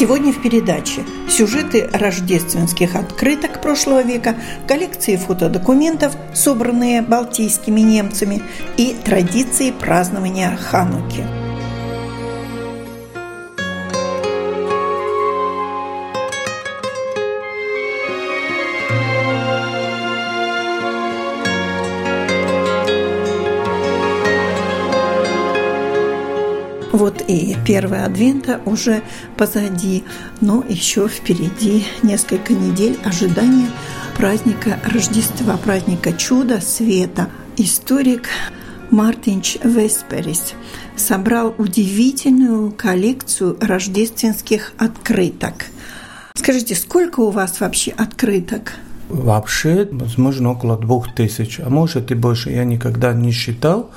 Сегодня в передаче сюжеты рождественских открыток прошлого века, коллекции фотодокументов, собранные балтийскими немцами, и традиции празднования Хануки – Вот и первый адвента уже позади, но еще впереди несколько недель ожидания праздника Рождества, праздника чуда света. Историк Мартинч Весперис собрал удивительную коллекцию рождественских открыток. Скажите, сколько у вас вообще открыток? Вообще, возможно, около двух тысяч, а может и больше. Я никогда не считал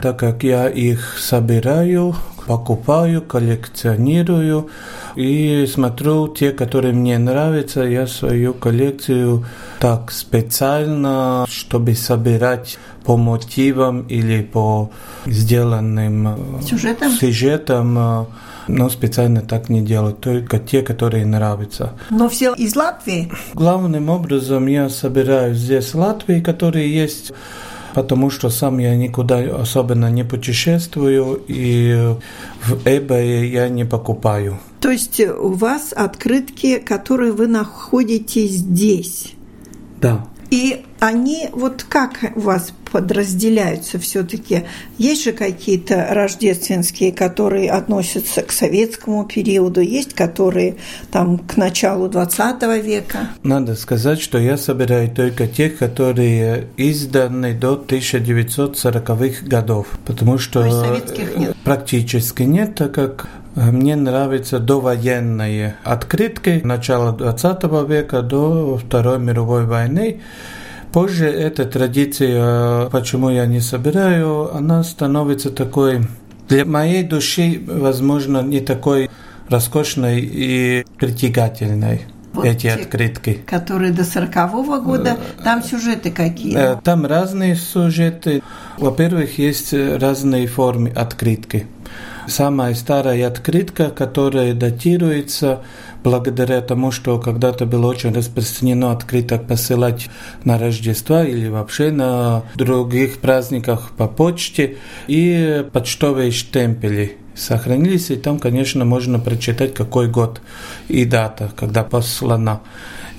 так как я их собираю, покупаю, коллекционирую и смотрю те, которые мне нравятся. Я свою коллекцию так специально, чтобы собирать по мотивам или по сделанным э, сюжетам, сюжетам э, но специально так не делаю, только те, которые нравятся. Но все из Латвии? Главным образом я собираю здесь Латвии, которые есть потому что сам я никуда особенно не путешествую и в eBay я не покупаю. То есть у вас открытки, которые вы находите здесь? Да. И они вот как у вас подразделяются все-таки? Есть же какие-то рождественские, которые относятся к советскому периоду, есть которые там к началу 20 века? Надо сказать, что я собираю только тех, которые изданы до 1940-х годов, потому что практически нет, так как мне нравятся довоенные открытки начала 20 века до Второй мировой войны. Позже эта традиция, почему я не собираю, она становится такой для моей души, возможно, не такой роскошной и притягательной. Вот эти те, открытки. Которые до сорокового года, там сюжеты какие? Э, там разные сюжеты. Во-первых, есть разные формы открытки. Самая старая открытка, которая датируется благодаря тому, что когда-то было очень распространено открыток посылать на Рождество или вообще на других праздниках по почте и почтовые штемпели сохранились, и там, конечно, можно прочитать, какой год и дата, когда послана.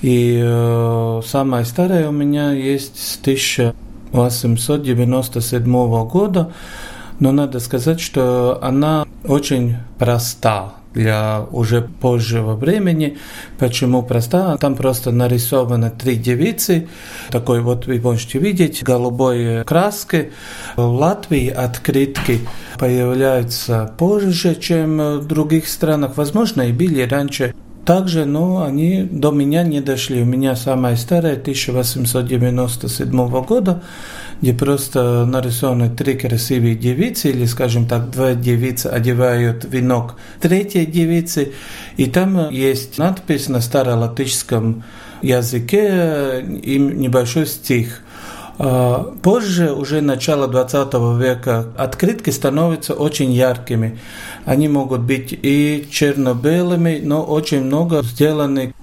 И э, самая старая у меня есть с 1897 года, но надо сказать, что она очень проста для уже позжего времени. Почему проста? Там просто нарисованы три девицы. Такой вот вы можете видеть голубой краской. В Латвии открытки появляются позже, чем в других странах. Возможно, и были раньше. Также, но они до меня не дошли. У меня самая старая 1897 года где просто нарисованы три красивые девицы, или, скажем так, две девицы одевают венок третьей девицы, и там есть надпись на старолатышском языке и небольшой стих. Позже, уже начало 20 века, открытки становятся очень яркими. Они могут быть и черно-белыми, но очень много сделаны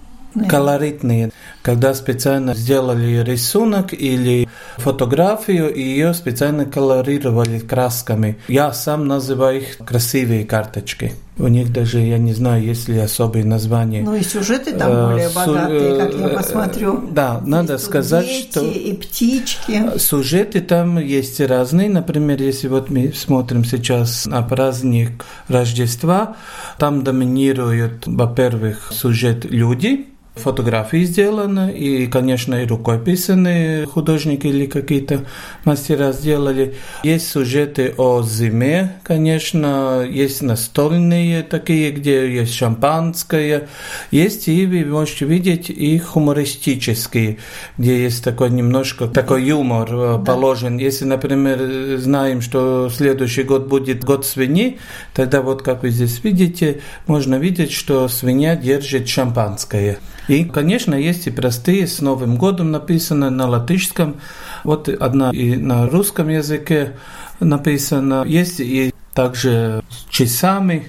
колоритные, когда специально сделали рисунок или фотографию и ее специально колорировали красками. Я сам называю их красивые карточки. У них даже, я не знаю, есть ли особые названия. Ну и сюжеты там э, более богатые, как я э, посмотрю. Да, есть надо сказать, дети что... и птички. Сюжеты там есть разные. Например, если вот мы смотрим сейчас на праздник Рождества, там доминируют, во-первых, сюжет люди, фотографии сделаны, и, конечно, и рукописные художники или какие-то мастера сделали. Есть сюжеты о зиме, конечно, есть настольные такие, где есть шампанское, есть и вы можете видеть и хумористические, где есть такой немножко такой юмор э, да. положен. Если, например, знаем, что следующий год будет год свиньи, тогда вот как вы здесь видите, можно видеть, что свинья держит шампанское. И, конечно, есть и простые с Новым годом написано на латышском. Вот одна и на русском языке написано. Есть и также с часами,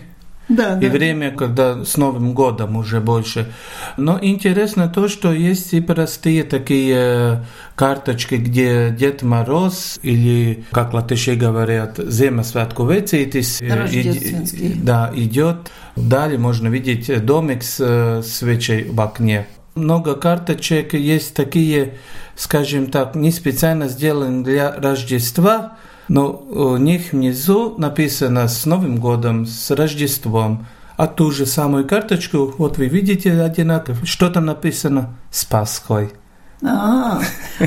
да, и да. время, когда с Новым годом уже больше. Но интересно то, что есть и простые такие карточки, где Дед Мороз или, как латыши говорят, Земасвятку вецитис, да, идет. Далее можно видеть домик с свечей в окне. Много карточек есть такие, скажем так, не специально сделаны для Рождества, но у них внизу написано с Новым годом, с Рождеством. А ту же самую карточку, вот вы видите одинаково, что там написано с Пасхой. А,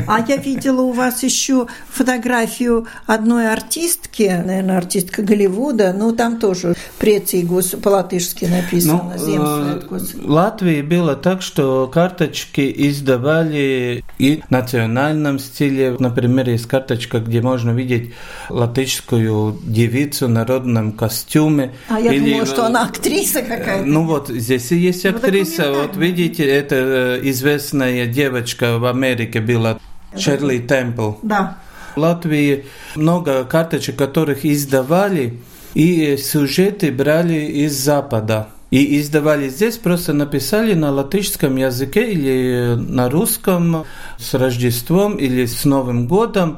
а я видела у вас еще фотографию одной артистки, наверное, артистка Голливуда, но там тоже преции по-латышски написано. Ну, в Латвии было так, что карточки издавали и в национальном стиле. Например, есть карточка, где можно видеть латышскую девицу в народном костюме. А я или, думала, что она актриса какая-то. Ну вот, здесь и есть актриса. Вот видите, это э, известная девочка в Америке была Шерли Темпл. Да. В Латвии много карточек, которых издавали, и сюжеты брали из Запада. И издавали здесь, просто написали на латышском языке или на русском с Рождеством или с Новым годом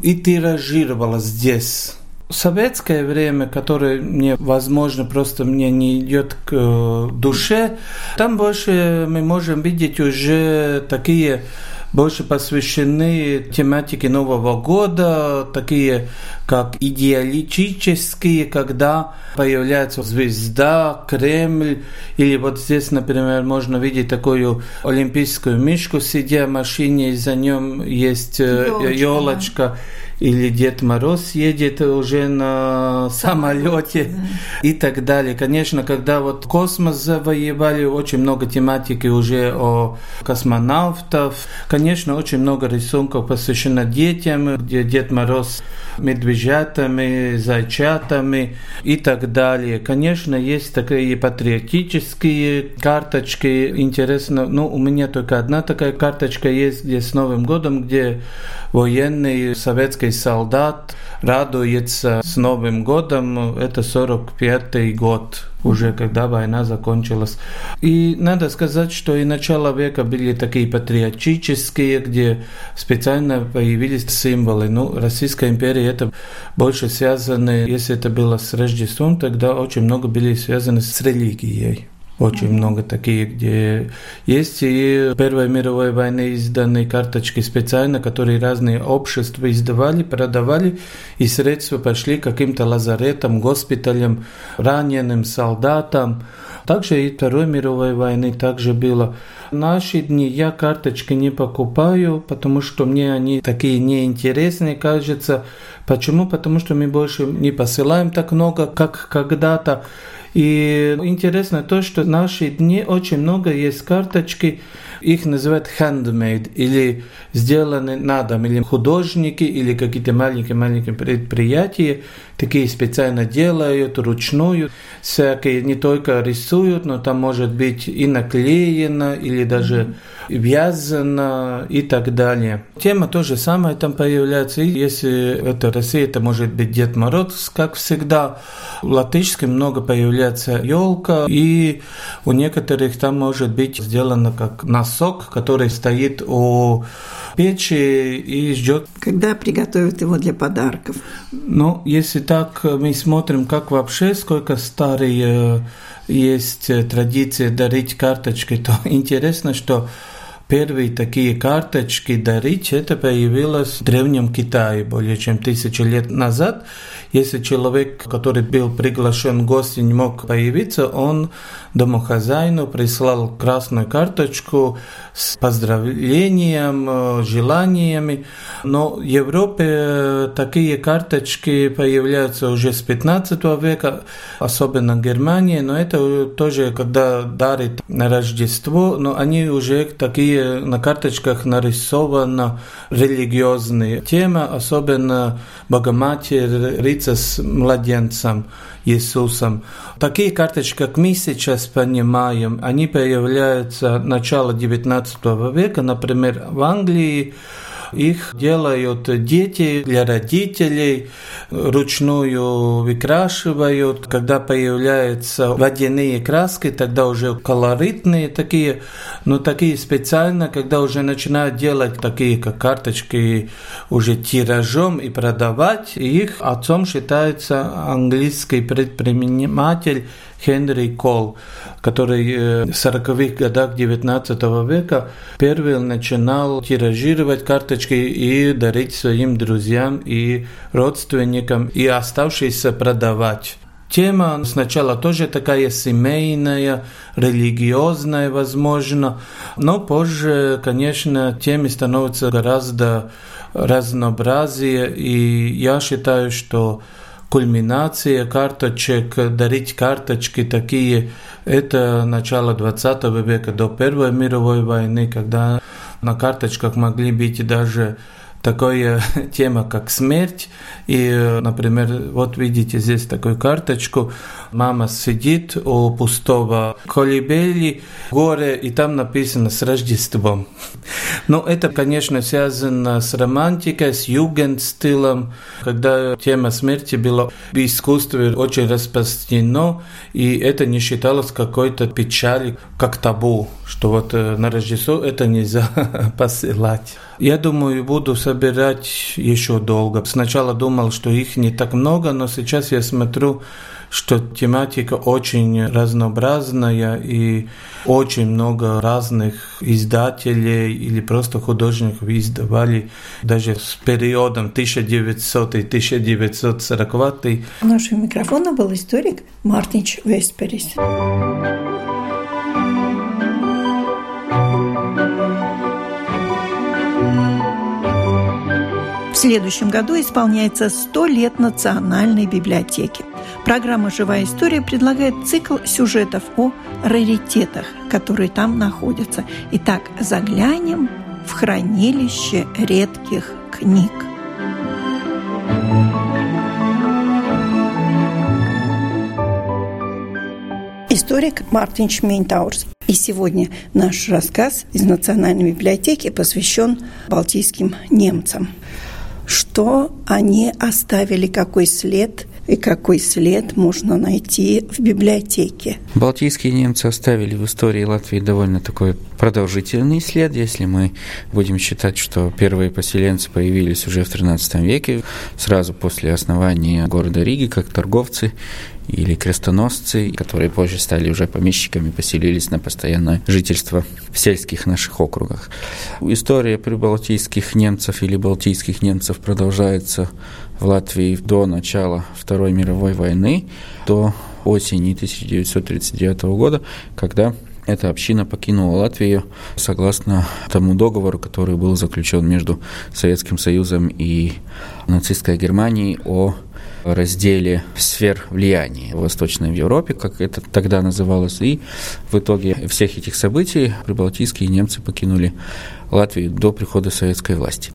и тиражировала здесь советское время, которое мне, возможно, просто мне не идет к э, душе, там больше мы можем видеть уже такие больше посвящены тематике Нового года, такие как идеалистические, когда появляется звезда, Кремль, или вот здесь, например, можно видеть такую олимпийскую мишку, сидя в машине, и за нем есть елочка. Да или Дед Мороз едет уже на самолете и так далее. Конечно, когда вот космос завоевали, очень много тематики уже о космонавтов. Конечно, очень много рисунков посвящено детям, где Дед Мороз медвежатами, зайчатами и так далее. Конечно, есть такие патриотические карточки. Интересно, ну, у меня только одна такая карточка есть, где с Новым годом, где военный советский солдат радуется с Новым годом. Это 45-й год уже когда война закончилась. И надо сказать, что и начало века были такие патриотические, где специально появились символы. Ну, Российская империя это больше связаны, если это было с Рождеством, тогда очень много были связаны с религией. Очень много таких, где есть и Первой мировой войны изданные карточки специально, которые разные общества издавали, продавали, и средства пошли каким-то лазаретам, госпиталям, раненым солдатам. Также и Второй мировой войны также было. В наши дни я карточки не покупаю, потому что мне они такие неинтересные, кажется. Почему? Потому что мы больше не посылаем так много, как когда-то. И интересно то, что в наши дни очень много есть карточки, их называют handmade, или сделаны на дом, или художники, или какие-то маленькие-маленькие предприятия, такие специально делают, ручную, всякие не только рисуют, но там может быть и наклеено, или даже вязано и так далее. Тема то же самое там появляется. И если это Россия, это может быть Дед Мороз, как всегда. В латышском много появляется елка, и у некоторых там может быть сделано как носок, который стоит у печи и ждет. Когда приготовят его для подарков? Ну, если так мы смотрим, как вообще, сколько старые есть традиции дарить карточки, то интересно, что Первые такие карточки дарить, это появилось в Древнем Китае более чем тысячу лет назад. Если человек, который был приглашен в гости, не мог появиться, он домохозяину прислал красную карточку с поздравлением, желаниями. Но в Европе такие карточки появляются уже с 15 века, особенно в Германии, но это тоже, когда дарит на Рождество, но они уже такие на карточках нарисована религиозные темы, особенно Богоматерь, Рица с младенцем Иисусом. Такие карточки, как мы сейчас понимаем, они появляются начала XIX века, например, в Англии, их делают дети для родителей, ручную выкрашивают. Когда появляются водяные краски, тогда уже колоритные такие, но такие специально, когда уже начинают делать такие, как карточки, уже тиражом и продавать, их отцом считается английский предприниматель Хенри Кол, который э, в 40-х годах 19 века первый начинал тиражировать карточки и дарить своим друзьям и родственникам, и оставшиеся продавать. Тема сначала тоже такая семейная, религиозная, возможно, но позже, конечно, темы становятся гораздо разнообразнее, и я считаю, что кульминация карточек, дарить карточки такие, это начало 20 века до Первой мировой войны, когда на карточках могли быть даже такая тема, как смерть. И, например, вот видите здесь такую карточку. Мама сидит у пустого колыбели, горе, и там написано «С Рождеством». Но это, конечно, связано с романтикой, с югенстилем, когда тема смерти была в искусстве очень распространена, и это не считалось какой-то печалью, как табу, что вот э, на Рождество это нельзя посылать. Я думаю, буду собирать еще долго. Сначала думал, что их не так много, но сейчас я смотрю, что тематика очень разнообразная и очень много разных издателей или просто художников издавали даже с периодом 1900-1940. У нашего микрофона был историк Мартинч Весперис. В следующем году исполняется 100 лет Национальной библиотеки. Программа «Живая история» предлагает цикл сюжетов о раритетах, которые там находятся. Итак, заглянем в хранилище редких книг. Историк Мартин Шмейнтаурс. И сегодня наш рассказ из Национальной библиотеки посвящен балтийским немцам что они оставили, какой след и какой след можно найти в библиотеке. Балтийские немцы оставили в истории Латвии довольно такой продолжительный след, если мы будем считать, что первые поселенцы появились уже в XIII веке, сразу после основания города Риги, как торговцы или крестоносцы, которые позже стали уже помещиками, поселились на постоянное жительство в сельских наших округах. История прибалтийских немцев или балтийских немцев продолжается в Латвии до начала Второй мировой войны, до осени 1939 года, когда эта община покинула Латвию согласно тому договору, который был заключен между Советским Союзом и нацистской Германией о разделе сфер влияния в Восточной Европе, как это тогда называлось. И в итоге всех этих событий прибалтийские немцы покинули Латвию до прихода советской власти.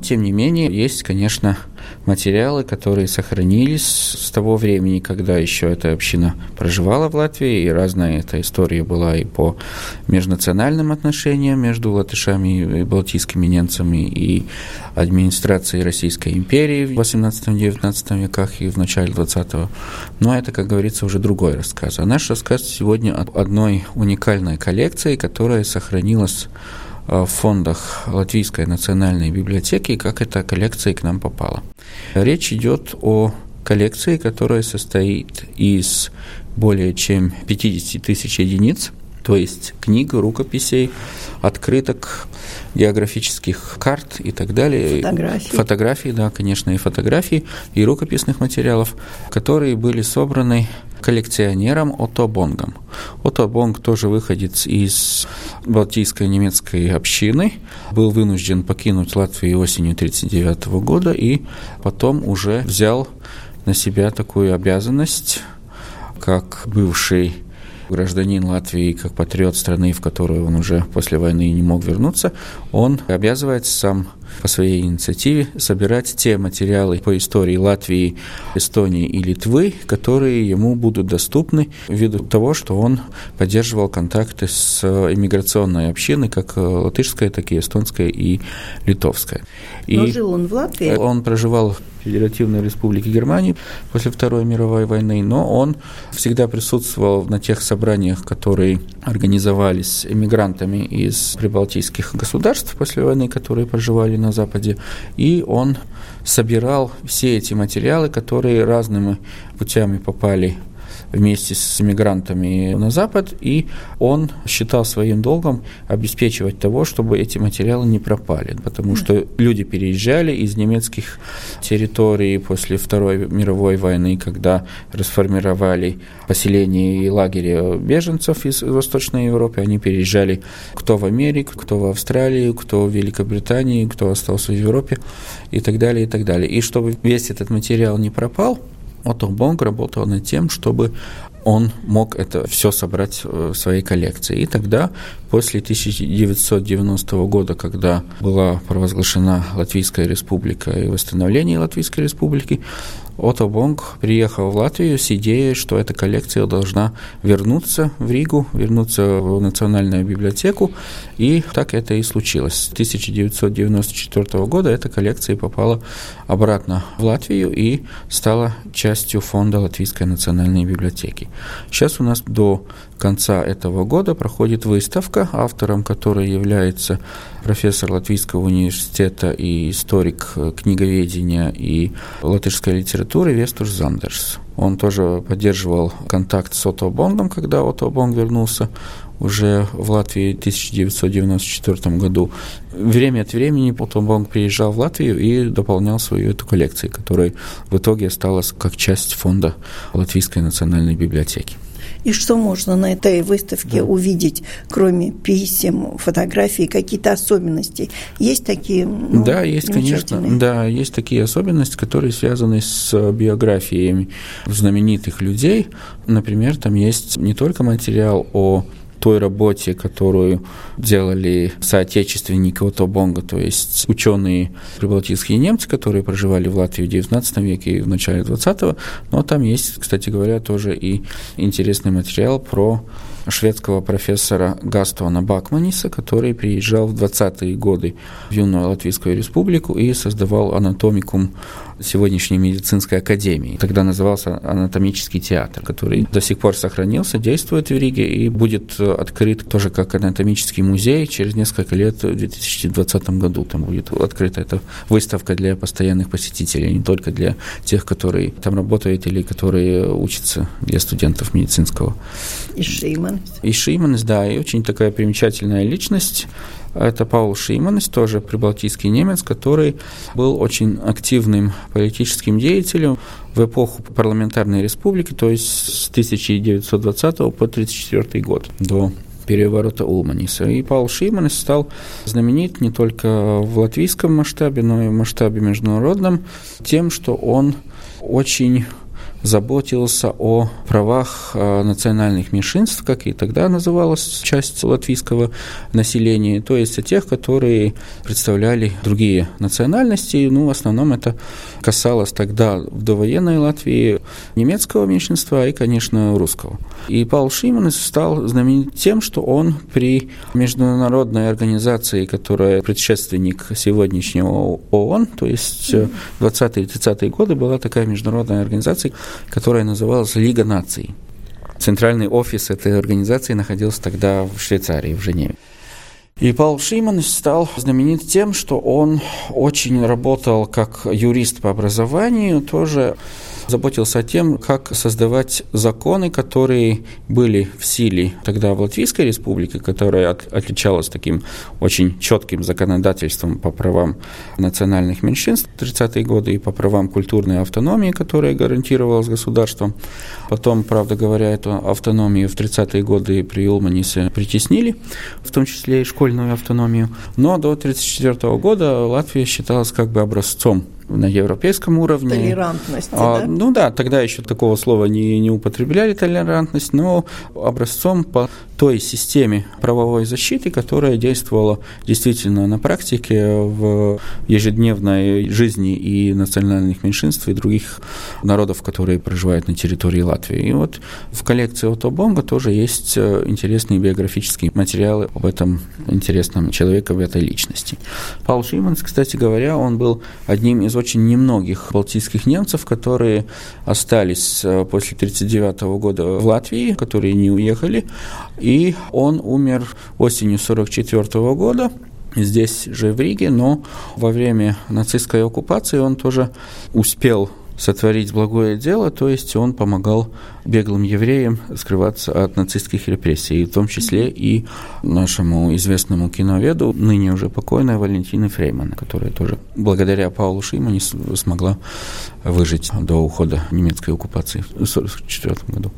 Тем не менее, есть, конечно, материалы, которые сохранились с того времени, когда еще эта община проживала в Латвии, и разная эта история была и по межнациональным отношениям между латышами и балтийскими немцами и администрацией Российской империи в 18-19 веках и в начале 20-го. Но это, как говорится, уже другой рассказ. А наш рассказ сегодня о одной уникальной коллекции, которая сохранилась в фондах Латвийской национальной библиотеки, как эта коллекция к нам попала. Речь идет о коллекции, которая состоит из более чем 50 тысяч единиц то есть книг, рукописей, открыток, географических карт и так далее. Фотографии. Фотографии, да, конечно, и фотографии, и рукописных материалов, которые были собраны коллекционером Отто Бонгом. Отто Бонг тоже выходец из Балтийской немецкой общины, был вынужден покинуть Латвию осенью 1939 года и потом уже взял на себя такую обязанность, как бывший гражданин Латвии, как патриот страны, в которую он уже после войны не мог вернуться, он обязывается сам по своей инициативе собирать те материалы по истории Латвии, Эстонии и Литвы, которые ему будут доступны ввиду того, что он поддерживал контакты с иммиграционной общиной, как латышская, так и эстонская и литовская. И Но жил он в Латвии? Он проживал Федеративной Республики Германии после Второй мировой войны, но он всегда присутствовал на тех собраниях, которые организовались эмигрантами из прибалтийских государств после войны, которые проживали на Западе, и он собирал все эти материалы, которые разными путями попали вместе с иммигрантами на Запад, и он считал своим долгом обеспечивать того, чтобы эти материалы не пропали, потому что люди переезжали из немецких территорий после Второй мировой войны, когда расформировали поселения и лагеря беженцев из Восточной Европы, они переезжали кто в Америку, кто в Австралию, кто в Великобритании, кто остался в Европе и так далее, и так далее. И чтобы весь этот материал не пропал, Отто Бонг работал над тем, чтобы он мог это все собрать в своей коллекции. И тогда, после 1990 года, когда была провозглашена Латвийская республика и восстановление Латвийской республики, Отто Бонг приехал в Латвию с идеей, что эта коллекция должна вернуться в Ригу, вернуться в Национальную библиотеку, и так это и случилось. С 1994 года эта коллекция попала обратно в Латвию и стала частью фонда Латвийской национальной библиотеки. Сейчас у нас до конца этого года проходит выставка, автором которой является профессор Латвийского университета и историк книговедения и латышской литературы Вестуш Зандерс. Он тоже поддерживал контакт с Отто Бонгом, когда Отто Бонг вернулся уже в Латвии в 1994 году. Время от времени Отто Бонг приезжал в Латвию и дополнял свою эту коллекцию, которая в итоге осталась как часть фонда Латвийской национальной библиотеки. И что можно на этой выставке да. увидеть, кроме писем, фотографий, какие-то особенности? Есть такие? Ну, да, есть, конечно. Да, есть такие особенности, которые связаны с биографиями знаменитых людей. Например, там есть не только материал о той работе, которую делали соотечественники Ото Бонга, то есть ученые прибалтийские немцы, которые проживали в Латвии в XIX веке и в начале XX, но там есть, кстати говоря, тоже и интересный материал про шведского профессора Гастона Бакманиса, который приезжал в 20-е годы в Юную Латвийскую республику и создавал анатомикум сегодняшней медицинской академии. Тогда назывался анатомический театр, который до сих пор сохранился, действует в Риге и будет открыт тоже как анатомический музей через несколько лет в 2020 году. Там будет открыта эта выставка для постоянных посетителей, не только для тех, которые там работают или которые учатся для студентов медицинского. И Шейман. И Шейманс, да, и очень такая примечательная личность. Это Паул Шейманс, тоже прибалтийский немец, который был очень активным политическим деятелем в эпоху парламентарной республики, то есть с 1920 по 1934 год, до переворота Улманиса. И Паул Шейманс стал знаменит не только в латвийском масштабе, но и в масштабе международном тем, что он очень заботился о правах э, национальных меньшинств, как и тогда называлась часть латвийского населения, то есть о тех, которые представляли другие национальности. Ну, в основном это касалось тогда в довоенной Латвии немецкого меньшинства и, конечно, русского. И Паул Шиманес стал знаменит тем, что он при международной организации, которая предшественник сегодняшнего ООН, то есть 20-е и 30-е годы была такая международная организация, которая называлась Лига наций. Центральный офис этой организации находился тогда в Швейцарии, в Женеве. И Паул Шиман стал знаменит тем, что он очень работал как юрист по образованию, тоже заботился о тем, как создавать законы, которые были в силе тогда в Латвийской республике, которая от, отличалась таким очень четким законодательством по правам национальных меньшинств в 30-е годы и по правам культурной автономии, которая гарантировалась государством. Потом, правда говоря, эту автономию в 30-е годы при Улманисе притеснили, в том числе и школьную автономию. Но до 1934 года Латвия считалась как бы образцом на европейском уровне. Толерантность, а, да? Ну да, тогда еще такого слова не, не употребляли толерантность, но образцом по той системе правовой защиты, которая действовала действительно на практике в ежедневной жизни и национальных меньшинств, и других народов, которые проживают на территории Латвии. И вот в коллекции Ото Бонга тоже есть э, интересные биографические материалы об этом интересном человеке, об этой личности. Паул Шиманс, кстати говоря, он был одним из очень немногих балтийских немцев, которые остались э, после 1939 года в Латвии, которые не уехали. И он умер осенью 1944 года здесь же в Риге, но во время нацистской оккупации он тоже успел сотворить благое дело, то есть он помогал беглым евреям скрываться от нацистских репрессий, в том числе и нашему известному киноведу, ныне уже покойной Валентине Фрейман, которая тоже благодаря Паулу Шимане смогла выжить до ухода немецкой оккупации в 1944 году.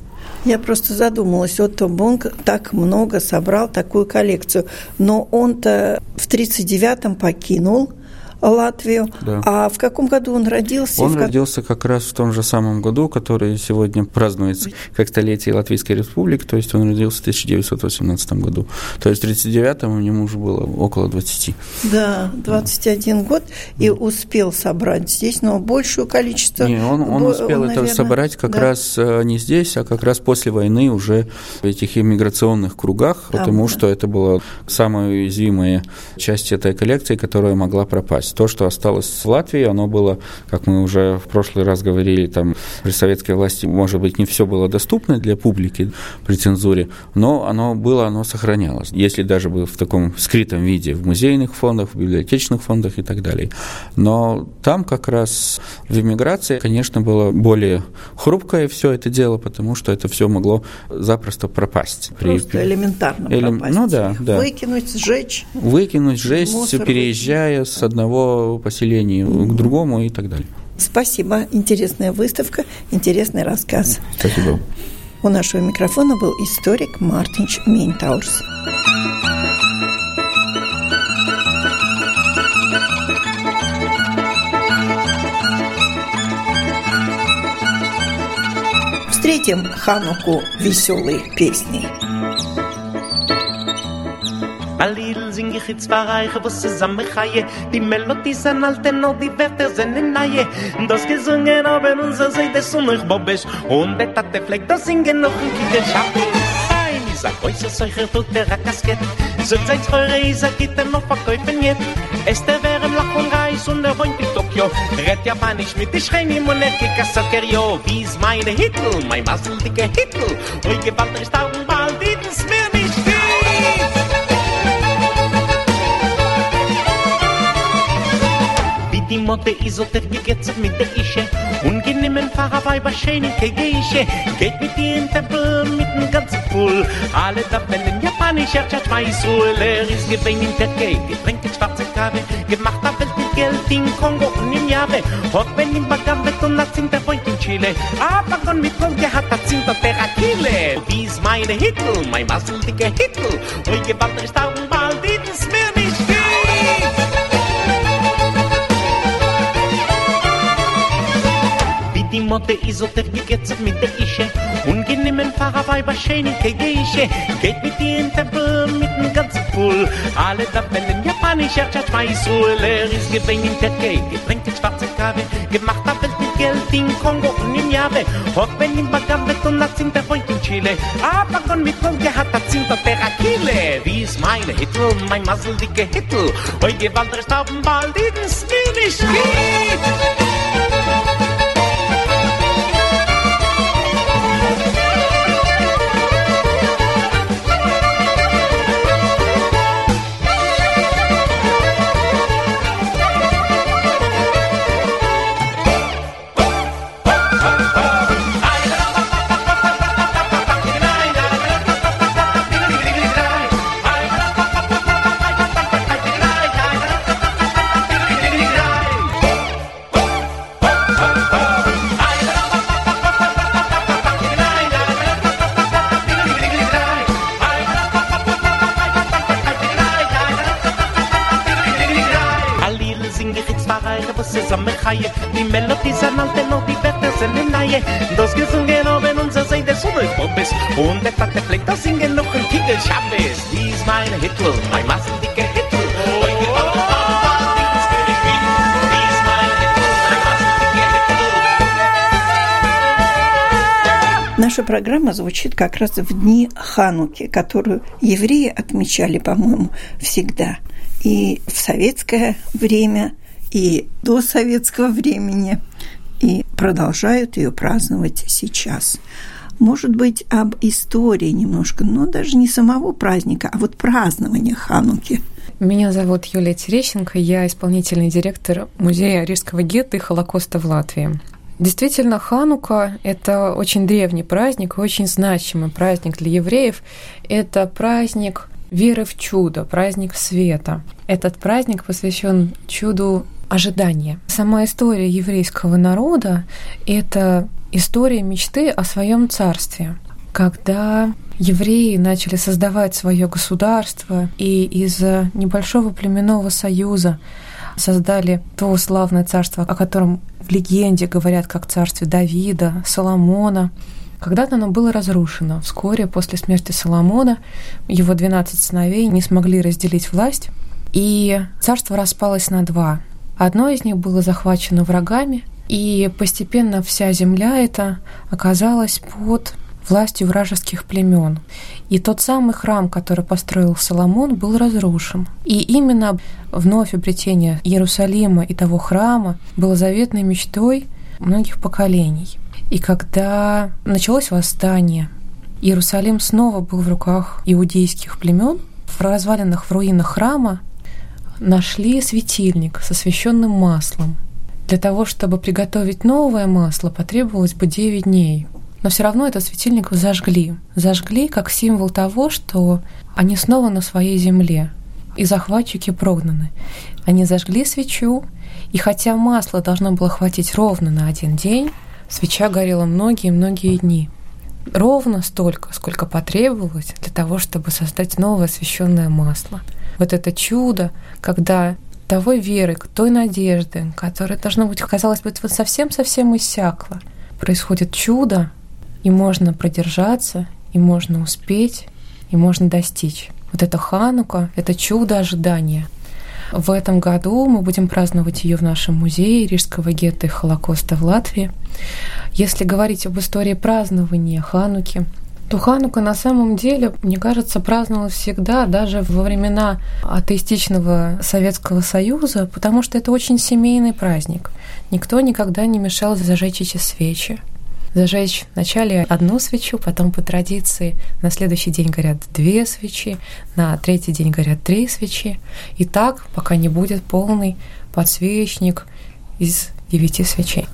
Я просто задумалась, Отто Бонг так много собрал такую коллекцию, но он-то в 1939-м покинул Латвию. Да. А в каком году он родился? Он родился как раз в том же самом году, который сегодня празднуется как столетие Латвийской Республики, то есть он родился в 1918 году. То есть в 1939-м ему уже было около 20. Да, 21 год, и успел собрать здесь, но большее количество... Не, он, он успел он, это собрать как да. раз э, не здесь, а как раз после войны уже в этих иммиграционных кругах, потому да. что это была самая уязвимая часть этой коллекции, которая могла пропасть то, что осталось в Латвии, оно было, как мы уже в прошлый раз говорили, там при советской власти, может быть, не все было доступно для публики при цензуре, но оно было, оно сохранялось. Если даже было в таком скрытом виде, в музейных фондах, в библиотечных фондах и так далее. Но там как раз в эмиграции, конечно, было более хрупкое все это дело, потому что это все могло запросто пропасть. Просто при... элементарно Элем... пропасть. Ну да, да. Выкинуть, сжечь. Выкинуть, сжечь, переезжая с одного поселению к другому и так далее. Спасибо. Интересная выставка, интересный рассказ. Спасибо. У нашего микрофона был историк Мартинч Мейнтаурс. Встретим Хануку веселой песней. A little sing ich jetzt zwei Reiche, was zusammen chaie. Die Melodie sind alte, noch die Wörter sind in neue. Das gesungen haben unser See des Sonnich Bobes. Und der Tate fleckt das Singen noch ein Kinder Schatten. Fein, ich sag euch, es euch tut der Rakasket. So seid eure Isa, geht er noch verkäufen jetzt. Es der wäre im Lach und Reis und er wohnt in Tokio. Rett Japanisch mit die kickt das Socker, jo. Wie ist meine Hittel, mein Masseldicke Hittel. Ui, gewalt, ist auch bald, ist mir Mod de iso te mit de ische. Un ginnemen fahr bei ba schöne gegeische geht mit dir in der mit dem ganz full alle tabellen japanischer chat mei so er leer is. Gebin in der kei schwarze kabe. Gemacht hab mit geld in kongo un in jabe hot wenn im bagam beton und nach sinte point in chile. Ah, Aber kon mit kon ge hat hat sinte der akile bis meine hitl mein masel dicke hitl oi gebart er ist da bald dit Mode iso te mit de ische. Und geh nimm bei was schön geische Geht mit dir in Tempel mit dem ganzen Pool. Alle da bellen japanisch erzschat schmeiß Ruhe leer is gebeng in der gei Gebrengt in schwarze Kave Gemacht a Welt mit Geld in Kongo und in Jave Hock wenn in Bagam wird und nachts der Freund in Chile. Aber kon mit Kongo hat er zinter der Achille Wie is meine Hitl, mein Masel dicke Hitl heute gewaltere Stauben bald in Skinny Schmied программа звучит как раз в дни Хануки, которую евреи отмечали, по-моему, всегда. И в советское время, и до советского времени, и продолжают ее праздновать сейчас. Может быть, об истории немножко, но даже не самого праздника, а вот празднования Хануки. Меня зовут Юлия Терещенко, я исполнительный директор Музея Рижского гетто и Холокоста в Латвии. Действительно, Ханука – это очень древний праздник, очень значимый праздник для евреев. Это праздник веры в чудо, праздник света. Этот праздник посвящен чуду ожидания. Сама история еврейского народа – это история мечты о своем царстве. Когда евреи начали создавать свое государство и из небольшого племенного союза создали то славное царство, о котором в легенде говорят как царстве Давида, Соломона. Когда-то оно было разрушено. Вскоре после смерти Соломона его 12 сыновей не смогли разделить власть, и царство распалось на два. Одно из них было захвачено врагами, и постепенно вся земля эта оказалась под властью вражеских племен. И тот самый храм, который построил Соломон, был разрушен. И именно вновь обретение Иерусалима и того храма было заветной мечтой многих поколений. И когда началось восстание, Иерусалим снова был в руках иудейских племен. В развалинах, в руинах храма нашли светильник со священным маслом. Для того, чтобы приготовить новое масло, потребовалось бы 9 дней – но все равно этот светильник зажгли. Зажгли как символ того, что они снова на своей земле, и захватчики прогнаны. Они зажгли свечу, и хотя масла должно было хватить ровно на один день, свеча горела многие-многие дни. Ровно столько, сколько потребовалось для того, чтобы создать новое освященное масло. Вот это чудо, когда той веры, той надежды, которая, должно быть, казалось бы, вот совсем-совсем иссякла, происходит чудо, и можно продержаться, и можно успеть, и можно достичь. Вот это Ханука, это чудо ожидания. В этом году мы будем праздновать ее в нашем музее Рижского гетто и Холокоста в Латвии. Если говорить об истории празднования Хануки, то Ханука на самом деле, мне кажется, праздновалась всегда, даже во времена атеистичного Советского Союза, потому что это очень семейный праздник. Никто никогда не мешал зажечь эти свечи зажечь вначале одну свечу, потом по традиции на следующий день горят две свечи, на третий день горят три свечи. И так, пока не будет полный подсвечник из девяти свечей.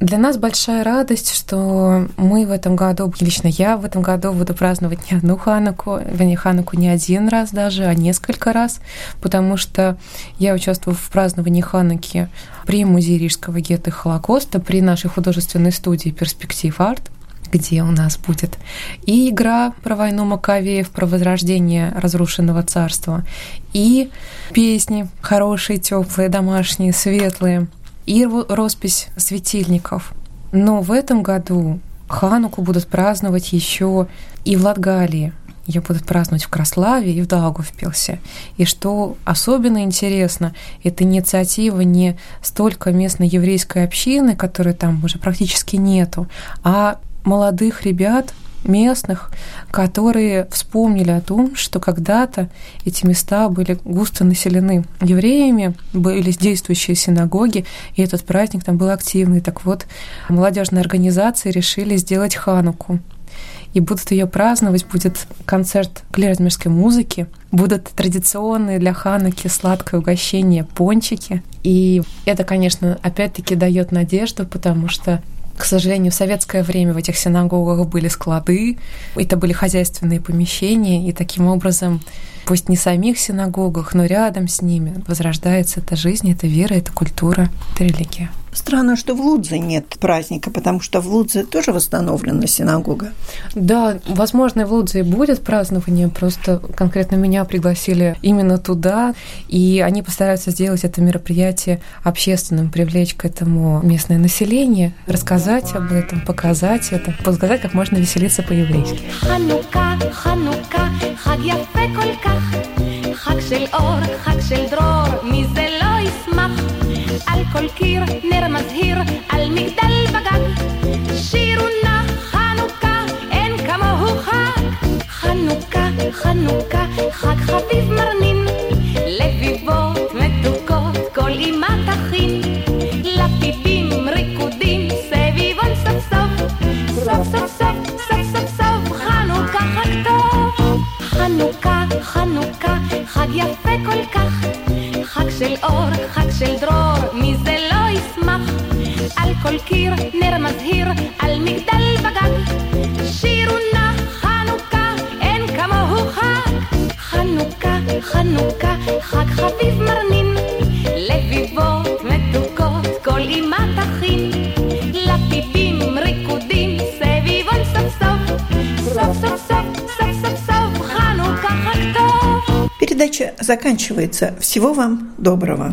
Для нас большая радость, что мы в этом году, лично я в этом году буду праздновать не одну Хануку, вернее, Хануку не один раз даже, а несколько раз, потому что я участвую в праздновании Хануки при Музее Рижского гетто Холокоста, при нашей художественной студии «Перспектив Арт», где у нас будет и игра про войну Маковеев, про возрождение разрушенного царства, и песни хорошие, теплые, домашние, светлые – и роспись светильников. Но в этом году Хануку будут праздновать еще и в Латгалии. Ее будут праздновать в Краславе и в Даугавпилсе. И что особенно интересно, это инициатива не столько местной еврейской общины, которой там уже практически нету, а молодых ребят, местных, которые вспомнили о том, что когда-то эти места были густо населены евреями, были действующие синагоги, и этот праздник там был активный. Так вот, молодежные организации решили сделать хануку. И будут ее праздновать, будет концерт клерзмерской музыки, будут традиционные для хануки сладкое угощение пончики. И это, конечно, опять-таки дает надежду, потому что к сожалению, в советское время в этих синагогах были склады, это были хозяйственные помещения, и таким образом, пусть не самих синагогах, но рядом с ними возрождается эта жизнь, эта вера, эта культура, эта религия. Странно, что в Лудзе нет праздника, потому что в Лудзе тоже восстановлена синагога. Да, возможно, в Лудзе и будет празднование, просто конкретно меня пригласили именно туда, и они постараются сделать это мероприятие общественным, привлечь к этому местное население, рассказать об этом, показать это, показать, как можно веселиться по-еврейски. חג של אור, חג של דרור, מי זה לא ישמח? על כל קיר נר מזהיר, על מגדל בגג. שירו נא חנוכה, אין כמוהו חג. חנוכה, חנוכה, חג חביב מרנין. אור, חג של דרור, מי זה לא ישמח? על כל קיר נר מזהיר, על מגדל בגג. שירו נא חנוכה, אין כמוהו חג. חנוכה, חנוכה, חג חביב מרנין. לביבות מתוקות, כל אימה תכין. Передача заканчивается. Всего вам доброго.